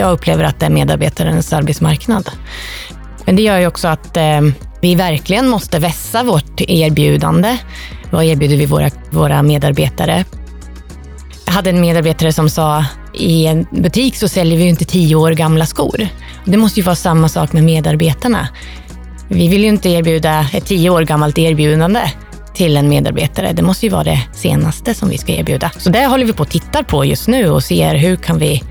jag upplever att det är medarbetarens arbetsmarknad. Men det gör ju också att eh, vi verkligen måste vässa vårt erbjudande. Vad erbjuder vi våra, våra medarbetare? Jag hade en medarbetare som sa i en butik så säljer vi ju inte tio år gamla skor. Det måste ju vara samma sak med medarbetarna. Vi vill ju inte erbjuda ett tio år gammalt erbjudande till en medarbetare. Det måste ju vara det senaste som vi ska erbjuda. Så det håller vi på att titta på just nu och ser hur kan vi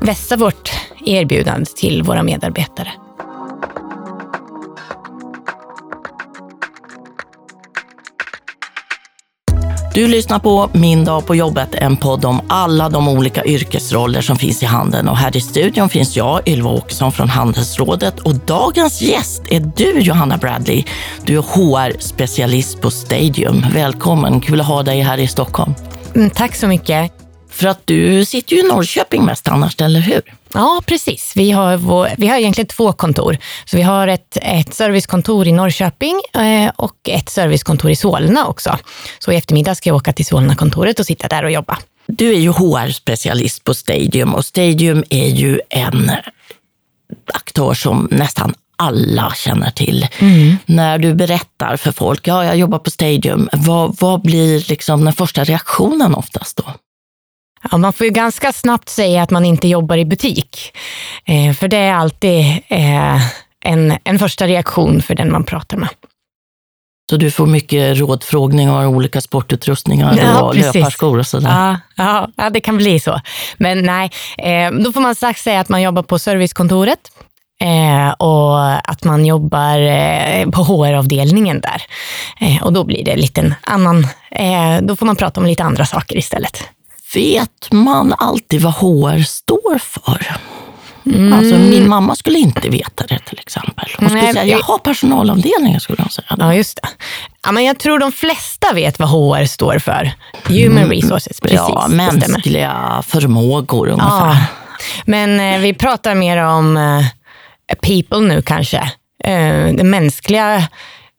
vässa vårt erbjudande till våra medarbetare. Du lyssnar på Min dag på jobbet, en podd om alla de olika yrkesroller som finns i handeln. Och här i studion finns jag, Ylva Åkesson från Handelsrådet och dagens gäst är du, Johanna Bradley. Du är HR-specialist på Stadium. Välkommen, kul att ha dig här i Stockholm. Mm, tack så mycket. För att du sitter ju i Norrköping mest annars, eller hur? Ja, precis. Vi har, vår, vi har egentligen två kontor. Så vi har ett, ett servicekontor i Norrköping eh, och ett servicekontor i Solna också. Så i eftermiddag ska jag åka till Solna-kontoret och sitta där och jobba. Du är ju HR-specialist på Stadium och Stadium är ju en aktör som nästan alla känner till. Mm. När du berättar för folk, ja, jag jobbar på Stadium, vad, vad blir liksom den första reaktionen oftast då? Ja, man får ju ganska snabbt säga att man inte jobbar i butik. Eh, för det är alltid eh, en, en första reaktion för den man pratar med. Så du får mycket rådfrågningar och olika sportutrustningar ja, och precis. löparskor och sådär? Ja, ja, det kan bli så. Men nej, eh, då får man strax säga att man jobbar på servicekontoret. Eh, och att man jobbar eh, på HR-avdelningen där. Eh, och då blir det lite annan, eh, då får man prata om lite andra saker istället. Vet man alltid vad HR står för? Mm. Alltså, min mamma skulle inte veta det till exempel. Hon skulle Nej, säga, jag har personalavdelningen skulle hon säga. Ja, just det. Ja, men jag tror de flesta vet vad HR står för. Human mm. resources, precis. Ja, mänskliga förmågor ungefär. Ja. Men eh, vi pratar mer om eh, people nu kanske. Eh, det mänskliga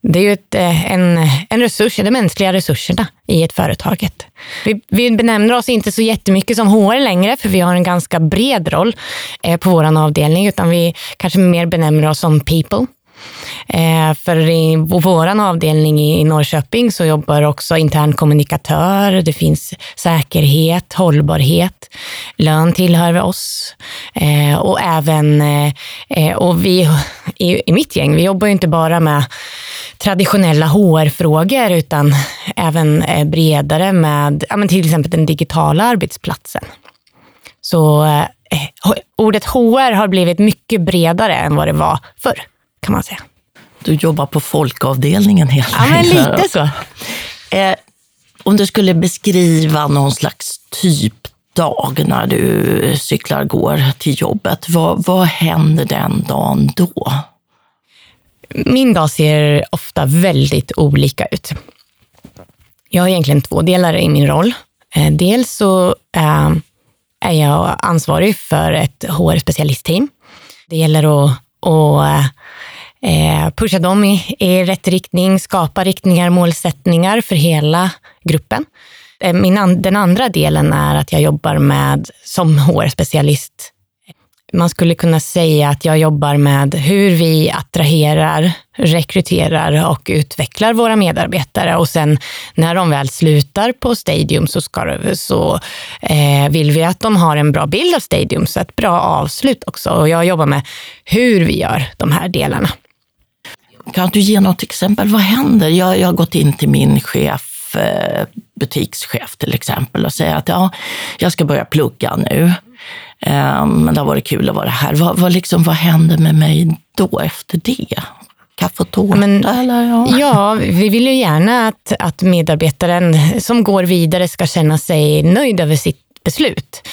det är ju ett, eh, en, en resurs, de mänskliga resurserna i ett företag. Vi, vi benämner oss inte så jättemycket som HR längre, för vi har en ganska bred roll eh, på vår avdelning, utan vi kanske mer benämner oss som people. Eh, för i vår avdelning i Norrköping så jobbar också intern kommunikatör, det finns säkerhet, hållbarhet, lön tillhör oss eh, och även, eh, eh och vi i, mitt gäng, vi jobbar ju inte bara med traditionella HR-frågor utan även eh, bredare med ja, till exempel den digitala arbetsplatsen. Så eh, eh ordet HR har blivit mycket bredare än vad det var förr, kan man säga. Du jobbar på folkavdelningen helt Ja, men lite så. Eh, om du skulle beskriva någon slags typdag när du cyklar, går till jobbet, vad, vad händer den dagen då? Min dag ser ofta väldigt olika ut. Jag har egentligen två delar i min roll. Eh, dels så eh, är jag ansvarig för ett HR-specialistteam. Det gäller att, att eh, pusha dem i, i rätt riktning, skapa riktningar, målsättningar för hela gruppen. Eh, min, den andra delen är att jag jobbar med, som HR-specialist, man skulle kunna säga att jag jobbar med hur vi attraherar, rekryterar och utvecklar våra medarbetare och sen när de väl slutar på Stadium så, ska, så eh, vill vi att de har en bra bild av Stadium, så ett bra avslut också. Och jag jobbar med hur vi gör de här delarna. Kan du ge något exempel? Vad händer? Jag, jag har gått in till min chef, eh, butikschef till exempel och säger att ja, jag ska börja plugga nu. Ehm, men det har varit kul att vara här. Vad, vad, liksom, vad händer med mig då efter det? Kaffe och tårta? Men, eller? Ja. ja, vi vill ju gärna att, att medarbetaren som går vidare ska känna sig nöjd över sitt beslut.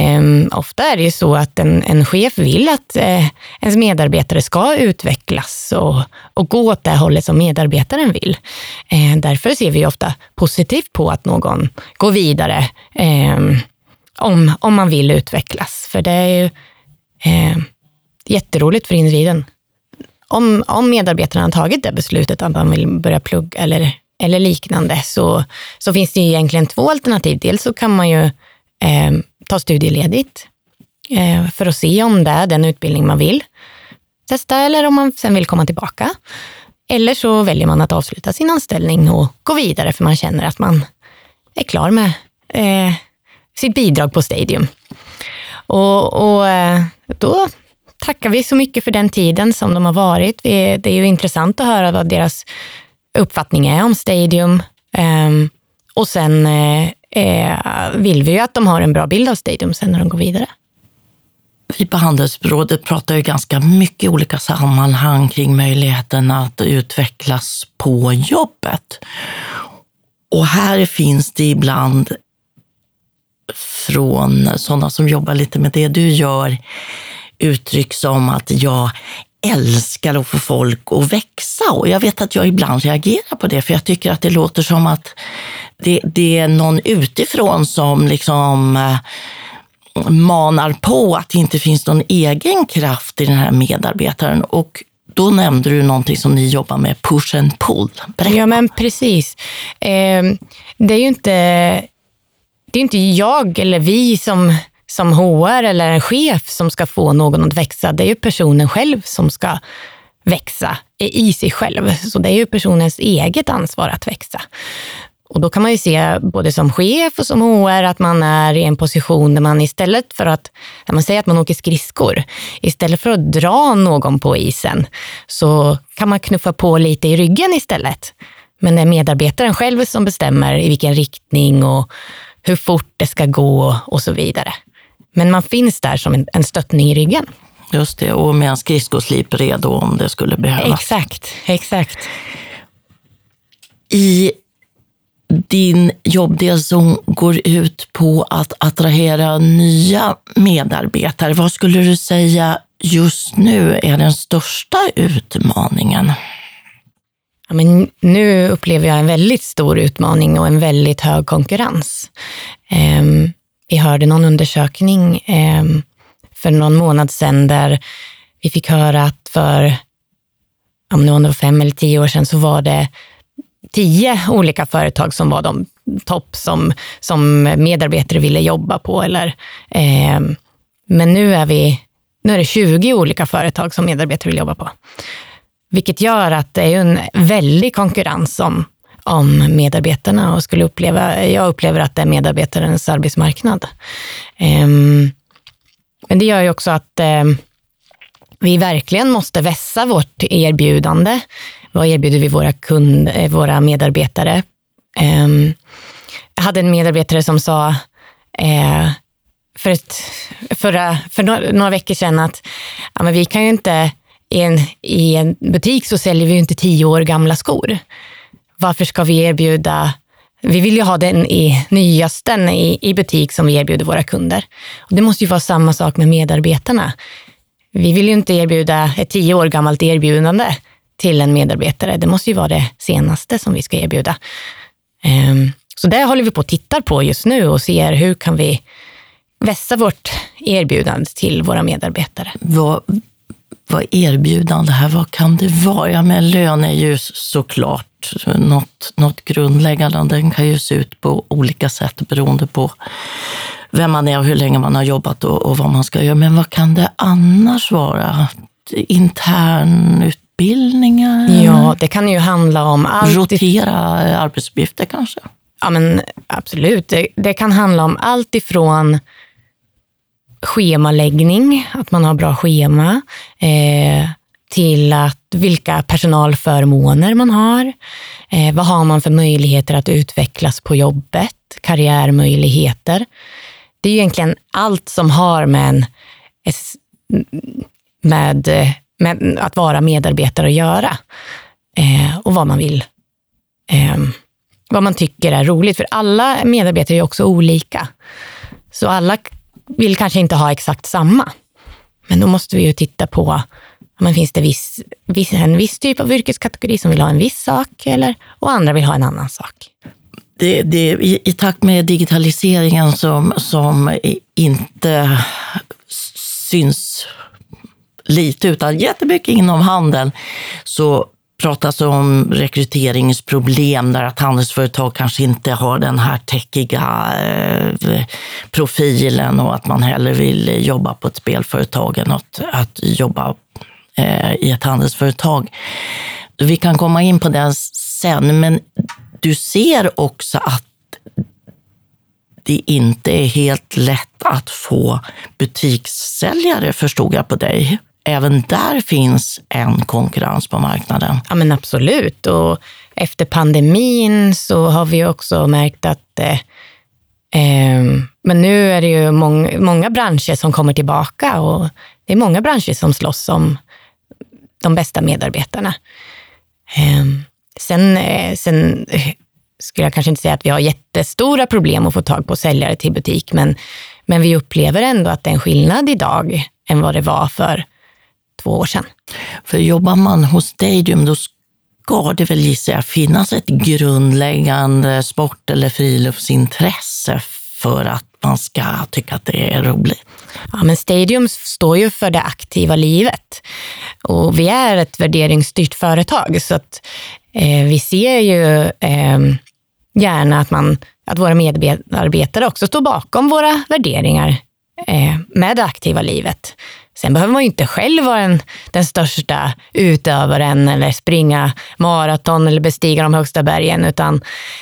Um, ofta är det ju så att en, en chef vill att eh, ens medarbetare ska utvecklas och, och gå åt det hållet som medarbetaren vill. Uh, därför ser vi ofta positivt på att någon går vidare um, om, om man vill utvecklas. För det är ju eh, jätteroligt för individen. Om, om medarbetaren har tagit det beslutet att man vill börja plugga eller, eller liknande så, så finns det egentligen två alternativ. Dels så kan man ju eh, ta studieledigt eh, för att se om det är den utbildning man vill testa eller om man sen vill komma tillbaka. Eller så väljer man att avsluta sin anställning och gå vidare för man känner att man är klar med eh, sitt bidrag på Stadium. Och, och eh, då tackar vi så mycket för den tiden som de har varit. Vi, det är ju intressant att höra vad deras uppfattning är om Stadium. Um, och sen eh, eh, vill vi ju att de har en bra bild av Stadium sen när de går vidare. Vi på Handelsrådet pratar ju ganska mycket i olika sammanhang kring möjligheten att utvecklas på jobbet. Och här finns det ibland från sådana som jobbar lite med det du gör, uttryck som att jag älskar att få folk att växa. Och jag vet att jag ibland reagerar på det, för jag tycker att det låter som att det, det är någon utifrån som liksom eh, manar på att det inte finns någon egen kraft i den här medarbetaren. Och då nämnde du någonting som ni jobbar med, push and pull. Berätta. Ja, men precis. Eh, det är ju inte, det är inte jag eller vi som, som HR eller en chef som ska få någon att växa. Det är ju personen själv som ska växa i sig själv. Så det är ju personens eget ansvar att växa. Och då kan man ju se både som chef och som HR att man är i en position där man istället för att, när man säger att man åker skridskor, istället för att dra någon på isen så kan man knuffa på lite i ryggen istället. Men det är medarbetaren själv som bestämmer i vilken riktning och hur fort det ska gå och så vidare. Men man finns där som en, en stöttning i ryggen. Just det, och med en skridskoslip redo om det skulle behövas. Exakt, exakt. I din jobbdel som går ut på att attrahera nya medarbetare. Vad skulle du säga just nu är den största utmaningen? Ja, men nu upplever jag en väldigt stor utmaning och en väldigt hög konkurrens. Eh, vi hörde någon undersökning eh, för någon månad sedan där vi fick höra att för om det var fem eller tio år sedan så var det tio olika företag som var de topp som, som medarbetare ville jobba på. Eller, eh, men nu är, vi, nu är det 20 olika företag som medarbetare vill jobba på. Vilket gör att det är en väldig konkurrens om, om medarbetarna och skulle uppleva, jag upplever att det är medarbetarens arbetsmarknad. Ehm, men det gör ju också att ehm, vi verkligen måste vässa vårt erbjudande. Vad erbjuder vi våra, kund, eh, våra medarbetare? Ehm, jag hade en medarbetare som sa eh, för, ett, förra, för några veckor sedan att ja, men vi kan ju inte, i en, i en butik så säljer vi ju inte tio år gamla skor. Varför ska vi erbjuda vi vill ju ha den i nyasten i, i butik som vi erbjuder våra kunder. Och det måste ju vara samma sak med medarbetarna. Vi vill ju inte erbjuda ett tio år gammalt erbjudande till en medarbetare. Det måste ju vara det senaste som vi ska erbjuda. Ehm, så det håller vi på att titta på just nu och ser hur kan vi vässa vårt erbjudande till våra medarbetare. Vad, vad erbjudande här, vad kan det vara? Ja, men lön är ju såklart något, något grundläggande. Den kan ju se ut på olika sätt beroende på vem man är och hur länge man har jobbat och, och vad man ska göra. Men vad kan det annars vara? Intern utbildningar? Ja, det kan ju handla om allt. Rotera arbetsuppgifter kanske? Ja, men absolut. Det, det kan handla om allt ifrån schemaläggning, att man har bra schema, eh, till att vilka personalförmåner man har. Eh, vad har man för möjligheter att utvecklas på jobbet? Karriärmöjligheter. Det är egentligen allt som har med, en, med med att vara medarbetare att göra. Eh, och vad man vill. Eh, vad man tycker är roligt. För alla medarbetare är också olika. Så alla vill kanske inte ha exakt samma. Men då måste vi ju titta på, men finns det viss, viss, en viss typ av yrkeskategori som vill ha en viss sak eller, och andra vill ha en annan sak. Det, det, i, I takt med digitaliseringen som, som inte syns lite utan jättemycket inom handeln så pratas om rekryteringsproblem där att handelsföretag kanske inte har den här täckiga eh, profilen och att man hellre vill jobba på ett spelföretag än att, att jobba eh, i ett handelsföretag. Vi kan komma in på det sen, men du ser också att det inte är helt lätt att få butikssäljare, förstod jag på dig. Även där finns en konkurrens på marknaden. Ja, men absolut. Och efter pandemin så har vi också märkt att eh, eh, men nu är det ju många, många branscher som kommer tillbaka och det är många branscher som slåss om de bästa medarbetarna. Ehm, eh, sen, sen skulle jag kanske inte säga att vi har jättestora problem att få tag på säljare till butik, men, men vi upplever ändå att det är en skillnad idag än vad det var för två år sedan. För jobbar man hos Stadium, då ska det väl gissar jag finnas ett grundläggande sport eller friluftsintresse för att man ska tycka att det är roligt. Ja, men Stadium står ju för det aktiva livet och vi är ett värderingsstyrt företag så att eh, vi ser ju eh, gärna att, man, att våra medarbetare också står bakom våra värderingar med det aktiva livet. Sen behöver man ju inte själv vara den, den största utövaren eller springa maraton eller bestiga de högsta bergen. Utan,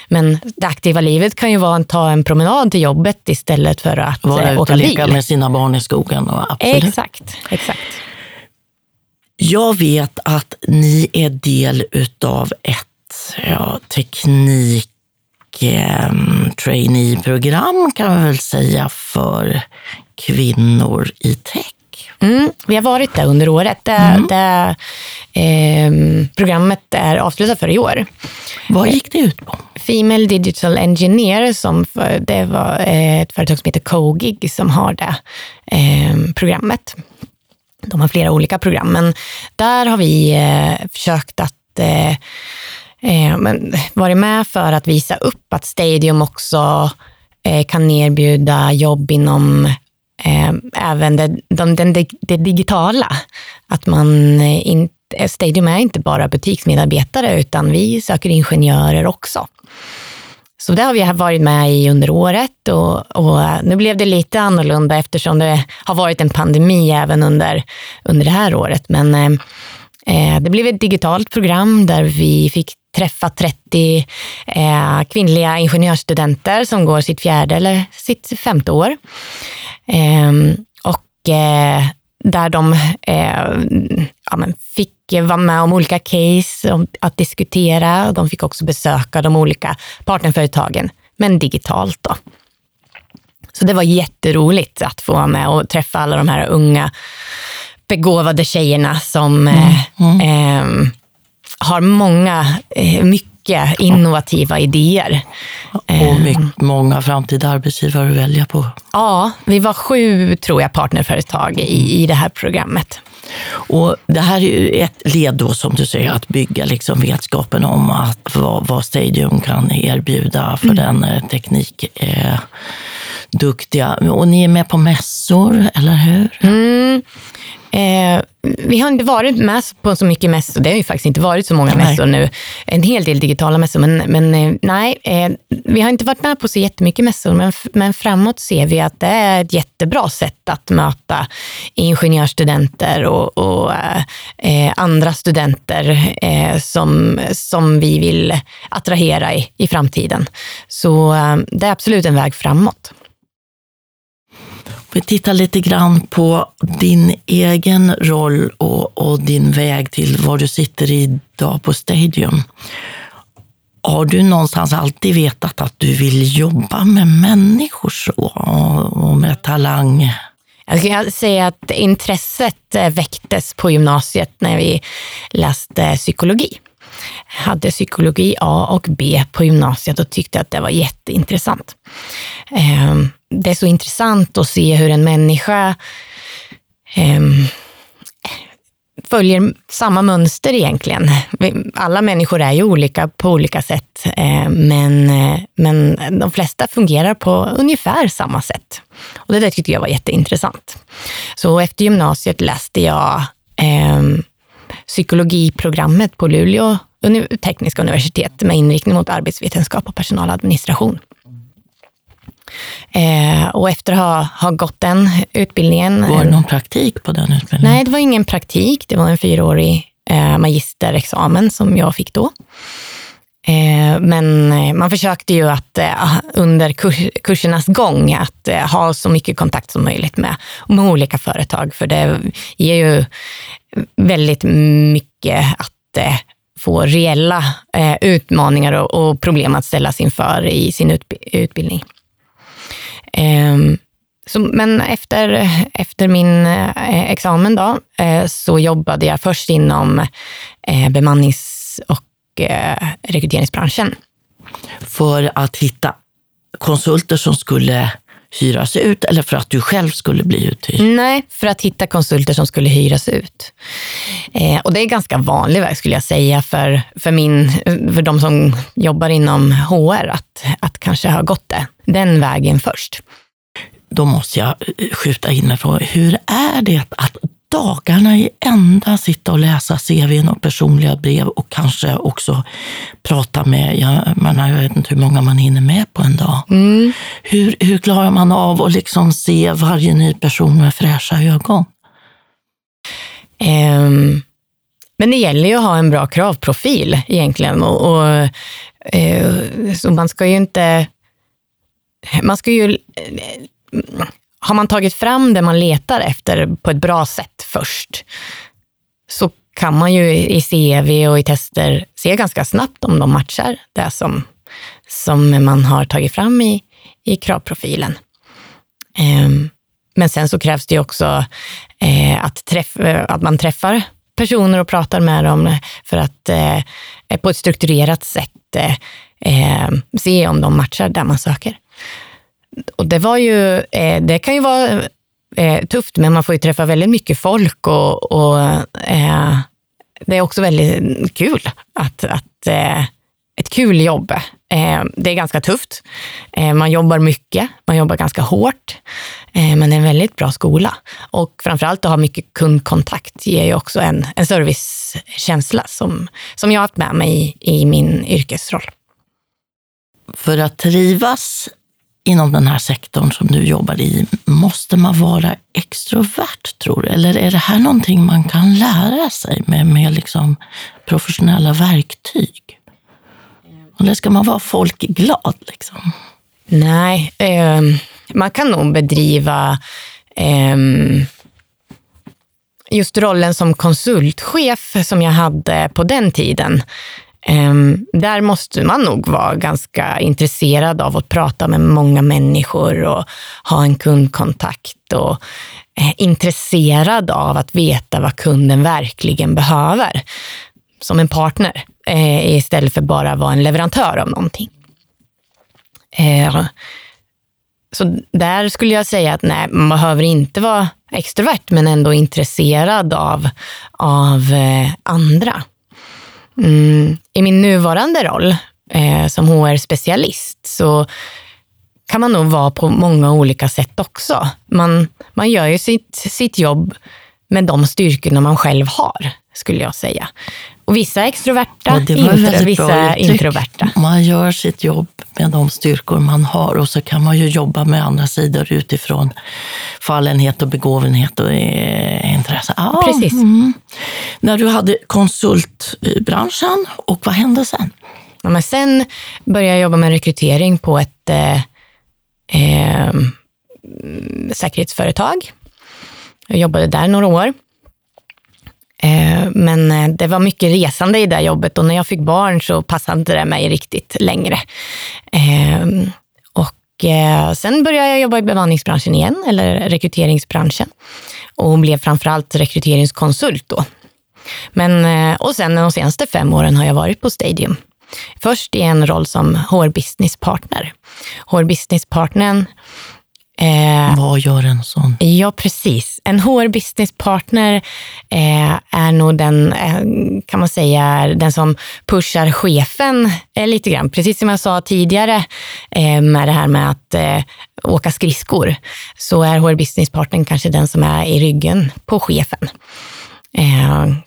men det aktiva livet kan ju vara att ta en promenad till jobbet istället för att vara eh, ute bil. och leka med sina barn i skogen. Och absolut. Exakt, exakt. Jag vet att ni är del utav ett ja, teknik eh, traineeprogram kan man väl säga för kvinnor i tech. Mm, vi har varit där under året. Det, mm. det eh, programmet är avslutat för i år. Vad gick det ut på? Female Digital Engineer, som för, det var ett företag som heter Cogig som har det eh, programmet. De har flera olika program, men där har vi eh, försökt att eh, men varit med för att visa upp att Stadium också eh, kan erbjuda jobb inom eh, även det, de, den, det, det, digitala. Att man eh, inte, Stadium är inte bara butiksmedarbetare, utan vi söker ingenjörer också. Så det har vi varit med i under året och, och, nu blev det lite annorlunda eftersom det har varit en pandemi även under, under det här året. Men eh, eh det blev ett digitalt program där vi fick träffa 30 eh, kvinnliga ingenjörsstudenter som går sitt fjärde eller sitt femte år. Eh, och eh, där de eh, ja, fick vara med om olika case om, att diskutera. De fick också besöka de olika partnerföretagen, men digitalt. Då. Så det var jätteroligt att få vara med och träffa alla de här unga begåvade tjejerna som mm. Mm. Har många, eh, mycket innovativa idéer. Och eh, mycket, många framtida arbetsgivare att välja på. Ja, vi var sju, tror jag, partnerföretag i, i det här programmet. Och det här är ju ett led då, som du säger, att bygga liksom vetskapen om att vad, vad Stadium kan erbjuda för mm. den eh, teknik eh, duktiga. Och ni är med på mässor, eller hur? Mm. Eh, vi har inte varit med på så mycket mässor. Det har ju faktiskt inte varit så många nej. mässor nu. En hel del digitala mässor, men, men eh, nej, eh, vi har inte varit med på så jättemycket mässor. Men, men framåt ser vi att det är ett jättebra sätt att möta ingenjörsstudenter och, och eh, andra studenter eh, som, som vi vill attrahera i, i framtiden. Så eh, det är absolut en väg framåt. Vi tittar lite grann på din egen roll och, och din väg till var du sitter idag på Stadium. Har du någonstans alltid vetat att du vill jobba med människor så och med talang? Jag skulle säga att intresset eh, väcktes på gymnasiet när vi läste psykologi. Hade psykologi A och B på gymnasiet och tyckte att det var jätteintressant. Ehm, det är så intressant att se hur en människa ehm, följer samma mönster egentligen. Alla människor är ju olika på olika sätt, ehm, men, men de flesta fungerar på ungefär samma sätt. Och det där tyckte jag var jätteintressant. Så efter gymnasiet läste jag eh, psykologiprogrammet på Luleå tekniska universitet med inriktning mot arbetsvetenskap och personaladministration. Eh, och efter att ha, ha gått den utbildningen... Var det någon praktik på den utbildningen? Nej, det var ingen praktik. Det var en fyraårig eh, magisterexamen som jag fick då. Eh, men eh, man försökte ju att eh, under kursernas gång att ha så mycket kontakt som möjligt med, med olika företag, för det ger ju väldigt mycket att få reella eh, utmaningar och problem att ställas inför i sin utbildning. Ehm, så, men efter, efter min eh, examen då, eh, så jobbade jag först inom bemannings och eh, rekryteringsbranschen. För att hitta konsulter som skulle hyras ut eller för att du själv skulle bli uthyrd? Nej, för att hitta konsulter som skulle hyras ut. Eh, och det är ganska vanlig väg skulle jag säga för, för, min, för de som jobbar inom HR att, att kanske ha gått det, den vägen först. Då måste jag skjuta in en fråga. Hur är det att dagarna i ända sitta och läsa CVn och personliga brev och kanske också prata med, jag, menar, jag vet inte hur många man hinner med på en dag. Mm. Hur, hur klarar man av att liksom se varje ny person med fräscha ögon? Um, men det gäller ju att ha en bra kravprofil egentligen. Och, och uh, så man ska ju inte... Man ska ju har man tagit fram det man letar efter på ett bra sätt först, så kan man ju i CV och i tester se ganska snabbt om de matchar det som, som man har tagit fram i, i kravprofilen. Ehm, men sen så krävs det också eh, att, träff, eh, att man träffar personer och pratar med dem för att eh, på ett strukturerat sätt se om de matchar där man söker och det var ju, eh, det kan ju vara eh, tufft, men man får ju träffa väldigt mycket folk och, och eh, det är också väldigt kul att, att eh, ett kul jobb. Eh, det är ganska tufft. Eh, man jobbar mycket, man jobbar ganska hårt, men det är en väldigt bra skola. Och framförallt att ha mycket kundkontakt ger ju också en, en servicekänsla som, som jag har haft med mig i, i min yrkesroll. För att trivas inom den här sektorn som du jobbar i, måste man vara extrovert tror du? Eller är det här någonting man kan lära sig med, med liksom professionella verktyg? Eller ska man vara folkglad? Liksom? Nej, eh, man kan nog bedriva eh, just rollen som konsultchef som jag hade på den tiden Ehm, där måste man nog vara ganska intresserad av att prata med många människor och ha en kundkontakt och eh, intresserad av att veta vad kunden verkligen behöver som en partner eh, istället för bara vara en leverantör av någonting. Eh, så där skulle jag säga att nej, man behöver inte vara extrovert men ändå intresserad av, av andra. Mm, I min nuvarande roll eh, som HR-specialist så kan man nog vara på många olika sätt också. Man, man gör ju sitt, sitt jobb med de styrkorna man själv har, skulle jag säga. Och vissa är extroverta, intro, vissa introverta. Man gör sitt jobb med de styrkor man har och så kan man ju jobba med andra sidor utifrån fallenhet och begåvenhet och eh, intresse. Ah, Precis. Mm. När du hade konsultbranschen, och vad hände sen? Ja, men sen började jag jobba med rekrytering på ett eh, eh, säkerhetsföretag. Jag jobbade där några år. Eh, men eh, det var mycket resande i det jobbet och när jag fick barn så passade inte det mig riktigt längre. Eh, och sen började jag jobba i bemanningsbranschen igen, eller rekryteringsbranschen. Och blev framförallt rekryteringskonsult då. Men, och sen de senaste fem åren har jag varit på Stadium. Först i en roll som HR Business Partner. HR Business Partnern Eh, Vad gör en sån? Ja, precis. En HR business partner eh, är nog den, eh, kan man säga, den som pushar chefen eh, lite grann. Precis som jag sa tidigare eh, med det här med att eh, åka skridskor, så är HR business partnern kanske den som är i ryggen på chefen.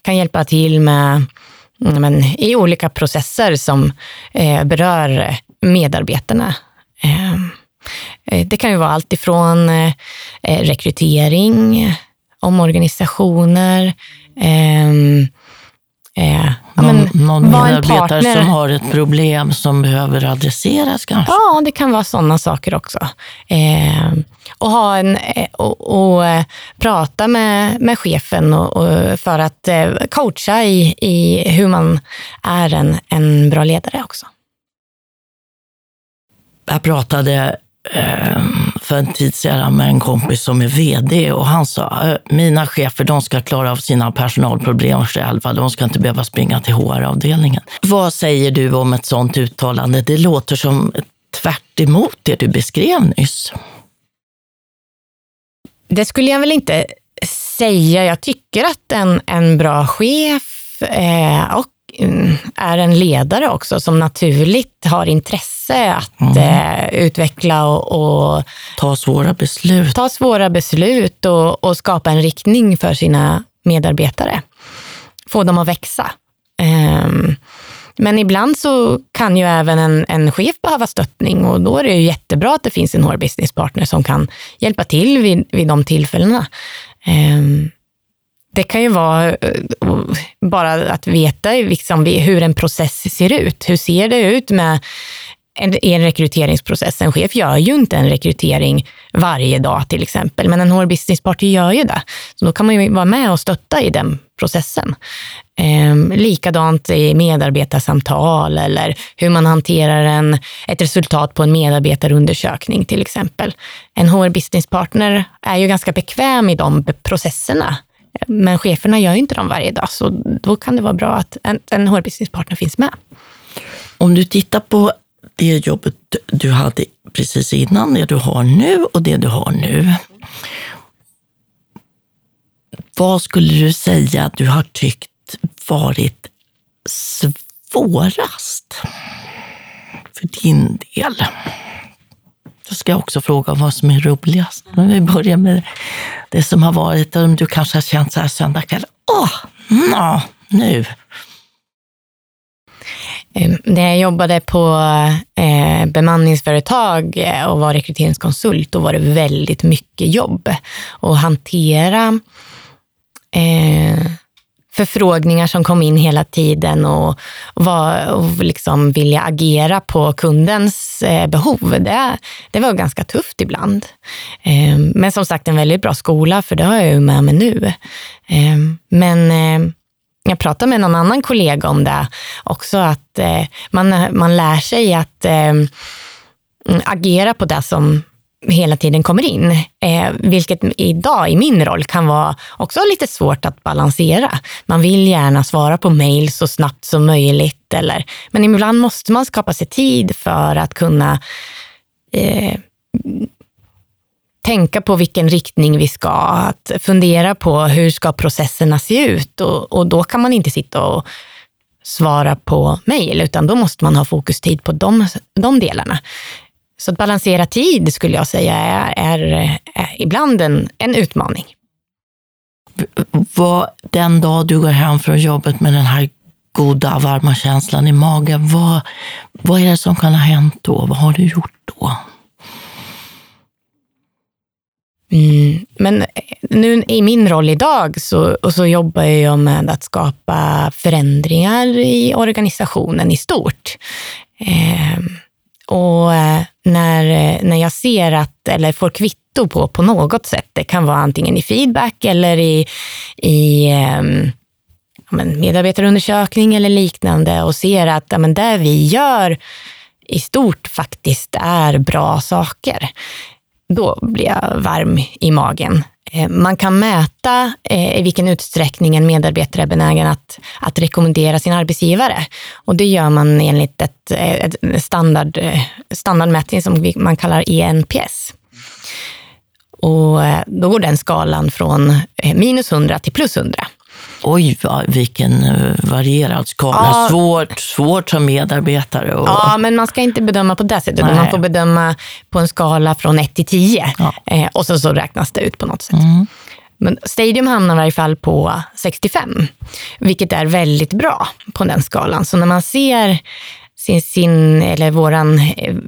kan hjälpa till med men, i olika processer som berör medarbetarna. Eh, eh det kan ju vara allt ifrån eh, rekrytering, omorganisationer, ehm, Eh, någon, någon medarbetare som har ett problem som behöver adresseras kanske? Ja, det kan vara sådana saker också. Eh, och, ha en, eh, och, och eh, prata med, med chefen och, och för att eh, coacha i, i hur man är en, en bra ledare också. Jag pratade Ehm, för en tid sedan med en kompis som är VD och han sa, mina chefer de ska klara av sina personalproblem själva, de ska inte behöva springa till HR-avdelningen. Vad säger du om ett sådant uttalande? Det låter som tvärt emot det du beskrev nyss. Det skulle jag väl inte säga. Jag tycker att en, en bra chef eh, och är en ledare också som naturligt har intresse att mm. eh, utveckla och, och, ta svåra beslut. Ta svåra beslut och, och, skapa en riktning för sina medarbetare. Få dem att växa. Um, men ibland så kan ju även en, en chef behöva stöttning och då är det ju jättebra att det finns en HR business partner som kan hjälpa till vid, vid de tillfällena. Um, det kan ju vara eh, bara att veta liksom hur en process ser ut. Hur ser det ut med en, en rekryteringsprocess. En chef gör ju inte en rekrytering varje dag till exempel, men en HR business Party gör ju det. Så då kan man ju vara med och stötta i den processen. Eh, likadant i medarbetarsamtal eller hur man hanterar en, ett resultat på en medarbetarundersökning till exempel. En HR business partner är ju ganska bekväm i de processerna. Men cheferna gör ju inte dem varje dag, så då kan det vara bra att en, en HR-businesspartner finns med. Om du tittar på det jobbet du hade precis innan, det du har nu och det du har nu. Vad skulle du säga att du har tyckt varit svårast för din del? Då ska jag också fråga vad som är roligast. Men vi börjar med det som har varit, om du kanske har känt så här söndag kväll, åh, nå, nu. Ehm, när jag jobbade på eh, bemanningsföretag eh, och var rekryteringskonsult, då var det väldigt mycket jobb. att hantera eh, förfrågningar som kom in hela tiden och, var, och liksom vilja agera på kundens eh, behov. Det, det var ganska tufft ibland. Eh, men som sagt en väldigt bra skola, för det har jag ju med mig nu. Eh, men jag pratade med någon annan kollega om det också, att man, man lär sig att agera på det som hela tiden kommer in. Eh, vilket idag i min roll kan vara också lite svårt att balansera. Man vill gärna svara på mejl så snabbt som möjligt, eller, men ibland måste man skapa sig tid för att kunna eh, tänka på vilken riktning vi ska, att fundera på hur ska processerna se ut och, och då kan man inte sitta och svara på mejl, utan då måste man ha fokustid på de, de delarna. Så att balansera tid skulle jag säga är, är, är ibland en, en utmaning. Vad, den dag du går hem från jobbet med den här goda, varma känslan i magen, vad, vad är det som kan ha hänt då? Vad har du gjort då? Mm. Men eh, nu i min roll idag så, och så jobbar jag med att skapa förändringar i organisationen i stort. Eh, och eh, när, eh, när jag ser att, eller får kvitto på, på något sätt, det kan vara antingen i feedback eller i, i eh, medarbetarundersökning eller liknande och ser att ja, men det vi gör i stort faktiskt är bra saker då blir jag varm i magen. Eh, man kan mäta eh, i vilken utsträckning en medarbetare är benägen att, att rekommendera sin arbetsgivare. Och det gör man enligt ett, eh, ett standard, standardmätning som man kallar ENPS. Och då går den skalan från minus 100 till plus 100. Oj, vilken eh, varierad skala. Ja. Svårt, svårt som medarbetare. Och... Ja, men man ska inte bedöma på det sättet. Man får bedöma på en skala från 1 till 10. Ja. Eh, och så, så räknas det ut på något sätt. Mm. Men Stadium hamnar i varje fall på 65, vilket är väldigt bra på den skalan. Så när man ser sin, sin eller våran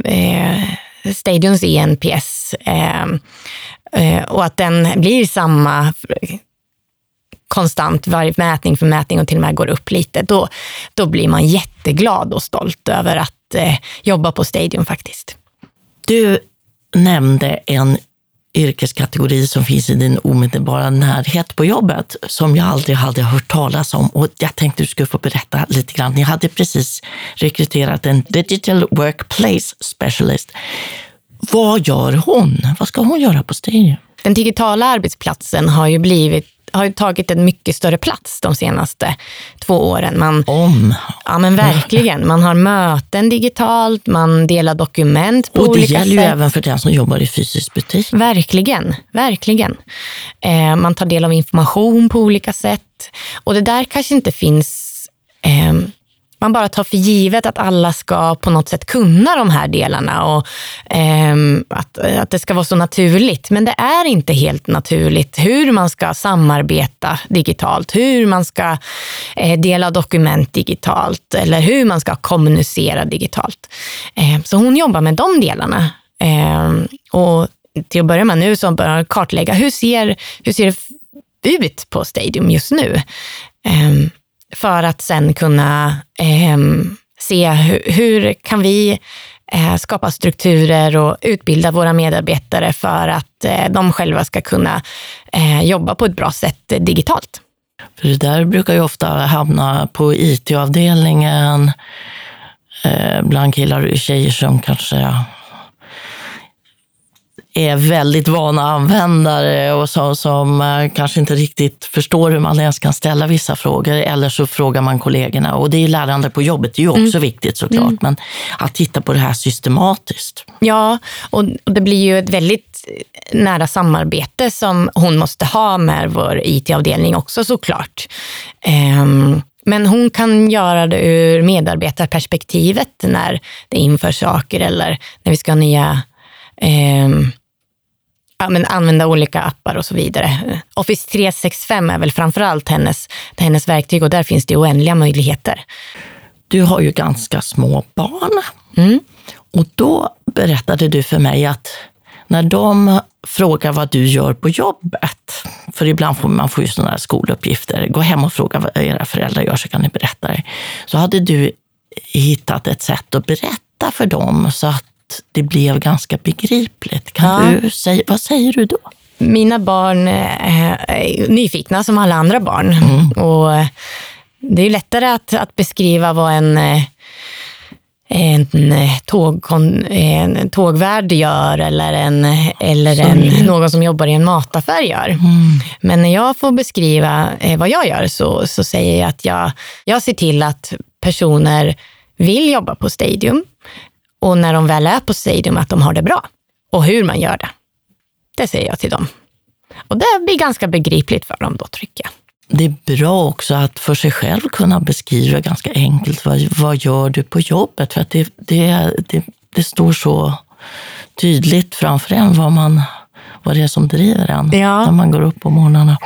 eh, Stadiums ENPS eh, eh, och att den blir samma konstant varje mätning för mätning och till och med går upp lite, då, då blir man jätteglad och stolt över att eh, jobba på Stadium faktiskt. Du nämnde en yrkeskategori som finns i din omedelbara närhet på jobbet som jag aldrig hade hört talas om och jag tänkte du skulle få berätta lite grann. Ni hade precis rekryterat en Digital Workplace Specialist. Vad gör hon? Vad ska hon göra på Stadium? Den digitala arbetsplatsen har ju blivit har tagit en mycket större plats de senaste två åren. Man, Om. Ja, men verkligen. Man har möten digitalt, man delar dokument på Och det olika gäller sätt. ju även för den som jobbar i fysisk butik. Verkligen, verkligen. Eh, man tar del av information på olika sätt. Och det där kanske inte finns... Eh, man bara tar för givet att alla ska på något sätt kunna de här delarna och eh, att, att det ska vara så naturligt. Men det är inte helt naturligt hur man ska samarbeta digitalt, hur man ska eh, dela dokument digitalt eller hur man ska kommunicera digitalt. Eh, så hon jobbar med de delarna. Eh, och till att börja med nu så börjar hon kartlägga hur ser, hur ser det ut på Stadium just nu? Ehm, för att sen kunna eh, se hur, hur kan vi eh, skapa strukturer och utbilda våra medarbetare för att eh, de själva ska kunna eh, jobba på ett bra sätt eh, digitalt. För det där brukar ju ofta hamna på IT-avdelningen, eh, bland killar och tjejer som kanske är väldigt vana användare och så, som eh, kanske inte riktigt förstår hur man ens kan ställa vissa frågor. Eller så frågar man kollegorna. Och det är lärande på jobbet, det är ju också viktigt såklart. Men att titta på det här systematiskt. Ja, och det blir ju ett väldigt nära samarbete som hon måste ha med vår IT-avdelning också såklart. Ehm, Men hon kan göra det ur medarbetarperspektivet när det införs saker eller när vi ska ha nya ja, men använda olika appar och så vidare. Office 365 är väl framförallt hennes, hennes verktyg och där finns det oändliga möjligheter. Du har ju ganska små barn. Mm. Och då berättade du för mig att när de frågar vad du gör på jobbet, för ibland får man får ju sådana här skoluppgifter, gå hem och fråga vad era föräldrar gör så kan ni berätta det. Så hade du hittat ett sätt att berätta för dem så att det blev ganska begripligt. Kan Ja. du säga, vad säger du då? Mina barn eh, är nyfikna som alla andra barn. Och eh, det är lättare att, att beskriva vad en, eh, en, eh, tågkon, en tågvärd gör eller, en, eller en, någon som jobbar i en mataffär gör. Men när jag får beskriva eh, vad jag gör så, så säger jag att jag, jag ser till att personer vill jobba på Stadium och när de väl är på Stadium att de har det bra och hur man gör det. Det säger jag till dem. Och det blir ganska begripligt för dem då, tycker jag. Det är bra också att för sig själv kunna beskriva ganska enkelt vad, vad gör du på jobbet? För att det, det, det, det står så tydligt framför en vad, man, vad det är som driver en Ja. när man går upp på morgnarna.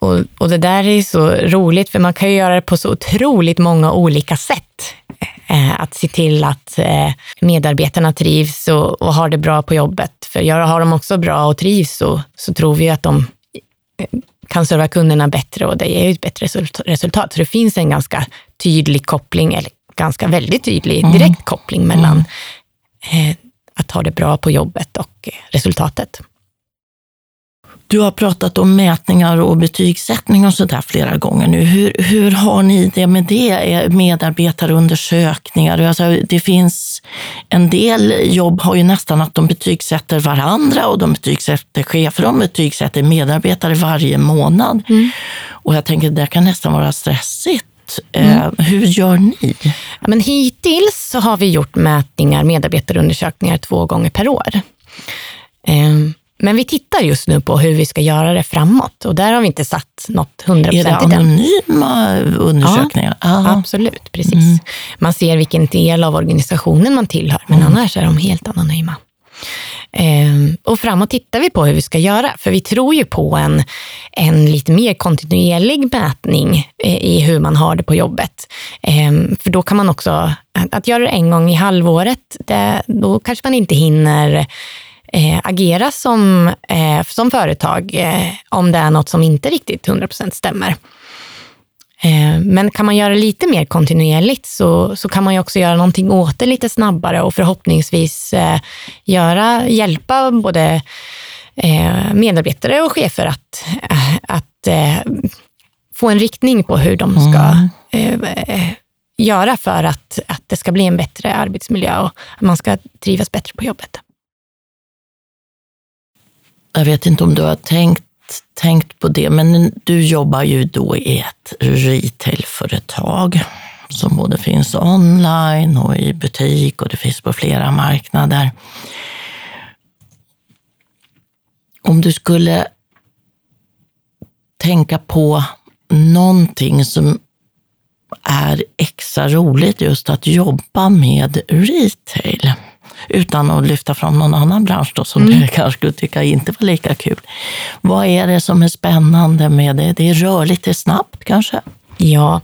Och, och det där är så roligt, för man kan ju göra det på så otroligt många olika sätt. Eh, att se till att eh, medarbetarna trivs och, och har det bra på jobbet. För har de också bra och trivs så, så tror vi att de eh, kan serva kunderna bättre och det ger ett bättre result- resultat. Så det finns en ganska tydlig koppling, eller ganska väldigt tydlig direkt koppling mellan eh, att ha det bra på jobbet och resultatet. Du har pratat om mätningar och betygssättning och sådär flera gånger nu. Hur, hur har ni det med det? Är Medarbetarundersökningar? Alltså, det finns en del jobb har ju nästan att de betygsätter varandra och de betygsätter chefer, de betygsätter medarbetare varje månad. Och jag tänker det kan nästan vara stressigt. Eh, hur gör ni? Men hittills så har vi gjort mätningar, medarbetarundersökningar två gånger per år. Men vi tittar just nu på hur vi ska göra det framåt och där har vi inte satt något Är det hundraprocentigt än. anonyma undersökningar? Ja. Absolut, precis. Man ser vilken del av organisationen man tillhör, men annars är de helt anonyma. Ehm, och framåt tittar vi på hur vi ska göra, för vi tror ju på en, en lite mer kontinuerlig mätning eh, i hur man har det på jobbet. Ehm, för då kan man också, att göra det en gång i halvåret, det, då kanske man inte hinner eh, agera som, eh, som företag eh, om det är något som inte riktigt 100% stämmer. Eh, men kan man göra lite mer kontinuerligt så, så kan man ju också göra någonting åt det lite snabbare och förhoppningsvis eh, göra, hjälpa både eh, medarbetare och chefer att, att få en riktning på hur de ska mm. göra för att, att det ska bli en bättre arbetsmiljö och att man ska trivas bättre på jobbet. Jag vet inte om du har tänkt tänkt på det, men du jobbar ju då i ett retailföretag som både finns online och i butik och det finns på flera marknader. Om du skulle tänka på någonting som är extra roligt just att jobba med retail utan att lyfta fram någon annan bransch då, som mm. du kanske skulle tycka inte var lika kul. Vad är det som är spännande med det? Det är rörligt, det är snabbt kanske? Ja,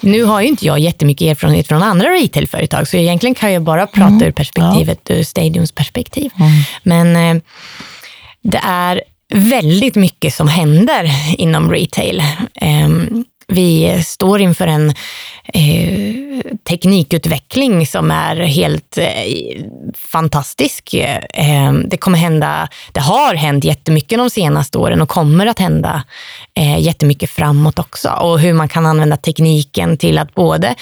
nu har ju inte jag jättemycket erfarenhet från andra retailföretag, så egentligen kan jag bara prata mm. ur perspektivet, ja. ur Stadiums perspektiv. Mm. Men eh, det är väldigt mycket som händer inom retail. Eh, vi står inför en eh, teknikutveckling som är helt eh, fantastisk. Eh, det kommer hända, det har hänt jättemycket de senaste åren och kommer att hända eh, jättemycket framåt också. Och hur man kan använda tekniken till att både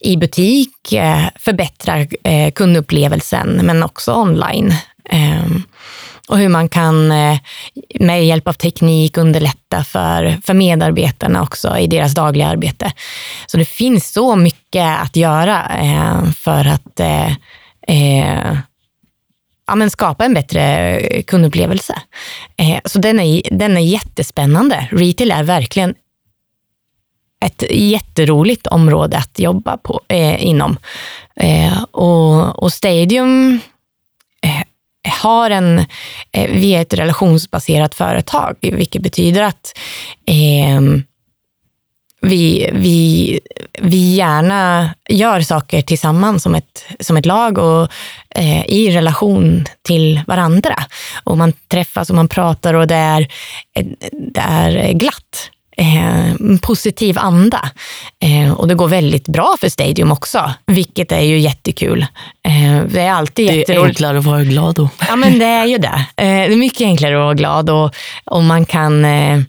i butik eh, förbättra eh, kundupplevelsen, men också online. Eh, och hur man kan eh, med hjälp av teknik underlätta för, för medarbetarna också i deras dagliga arbete. Så det finns så mycket att göra eh, för att eh, ja, men skapa en bättre kundupplevelse. Så den är, den är jättespännande. Retail är verkligen ett jätteroligt område att jobba på, eh, inom. Eh, och, och Stadium har en, eh, vi är ett relationsbaserat företag, vilket betyder att eh, vi, vi, vi gärna gör saker tillsammans som ett, som ett lag och eh, i relation till varandra. Och man träffas och man pratar och det är, eh, det är glatt eh, positiv anda. Eh, och det går väldigt bra för Stadium också, vilket är ju jättekul. Eh, det är alltid Det är enklare att vara glad då. Ja, men det är ju det. Eh, det är mycket enklare att vara glad och, och man kan eh,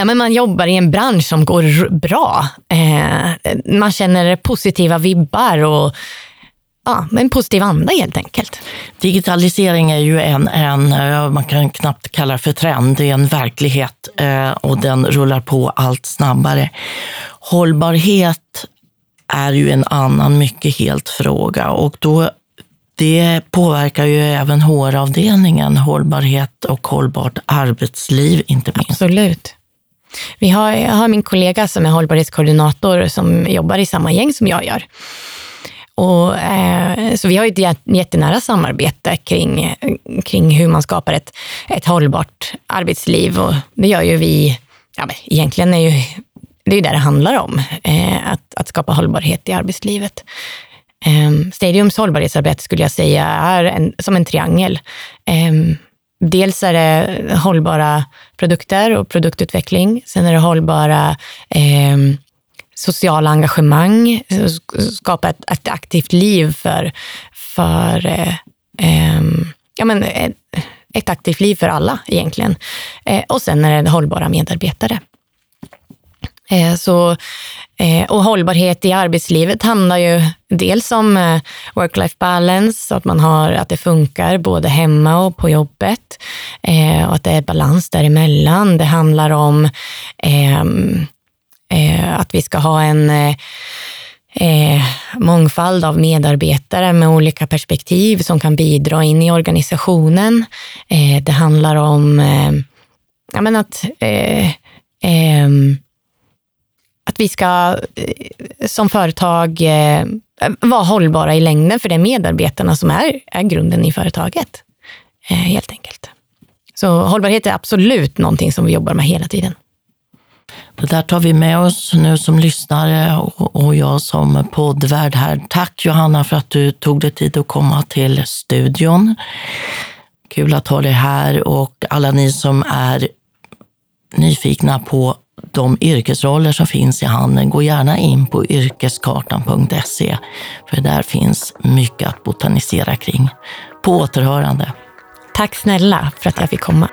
Ja, men man jobbar i en bransch som går bra. Eh, man känner positiva vibbar och ja, en positiv anda helt enkelt. Digitalisering är ju en, en, eh, man kan knappt kalla det för trend, det är en verklighet eh, och den rullar på allt snabbare. Hållbarhet är ju en annan mycket helt fråga och då det påverkar ju även HR-avdelningen, hållbarhet och hållbart arbetsliv inte minst. Absolut. Vi har, jag har min kollega som är hållbarhetskoordinator som jobbar i samma gäng som jag gör. Och, eh, så vi har ett jättenära samarbete kring, kring hur man skapar ett, ett hållbart arbetsliv. Och det gör ju vi, ja, men egentligen är ju det är det det handlar om, eh, att, att skapa hållbarhet i arbetslivet. Eh, Stadiums hållbarhetsarbete skulle jag säga är en, som en triangel. Eh, dels är det hållbara produkter och produktutveckling. Sen är det hållbara eh, sociala engagemang, eh, skapa ett, ett aktivt liv för, för eh, eh, ja, men ett, ett, aktivt liv för alla egentligen. Eh, och sen är det hållbara medarbetare. Eh, så, eh, och hållbarhet i arbetslivet handlar ju dels om eh, work-life balance, att, man har, att det funkar både hemma och på jobbet eh, och att det är balans däremellan. Det handlar om eh, Eh, att vi ska ha en eh, eh, mångfald av medarbetare med olika perspektiv som kan bidra in i organisationen. Eh, det handlar om eh, ja, men att, eh, eh att vi ska som företag eh, vara hållbara i längden för det är medarbetarna som är, är grunden i företaget. Eh, helt enkelt. Så hållbarhet är absolut någonting som vi jobbar med hela tiden. Det där tar vi med oss nu som lyssnare och jag som poddvärd här. Tack Johanna för att du tog dig tid att komma till studion. Kul att ha dig här och alla ni som är nyfikna på de yrkesroller som finns i handeln, gå gärna in på yrkeskartan.se för där finns mycket att botanisera kring. På återhörande. Tack snälla för att jag fick komma.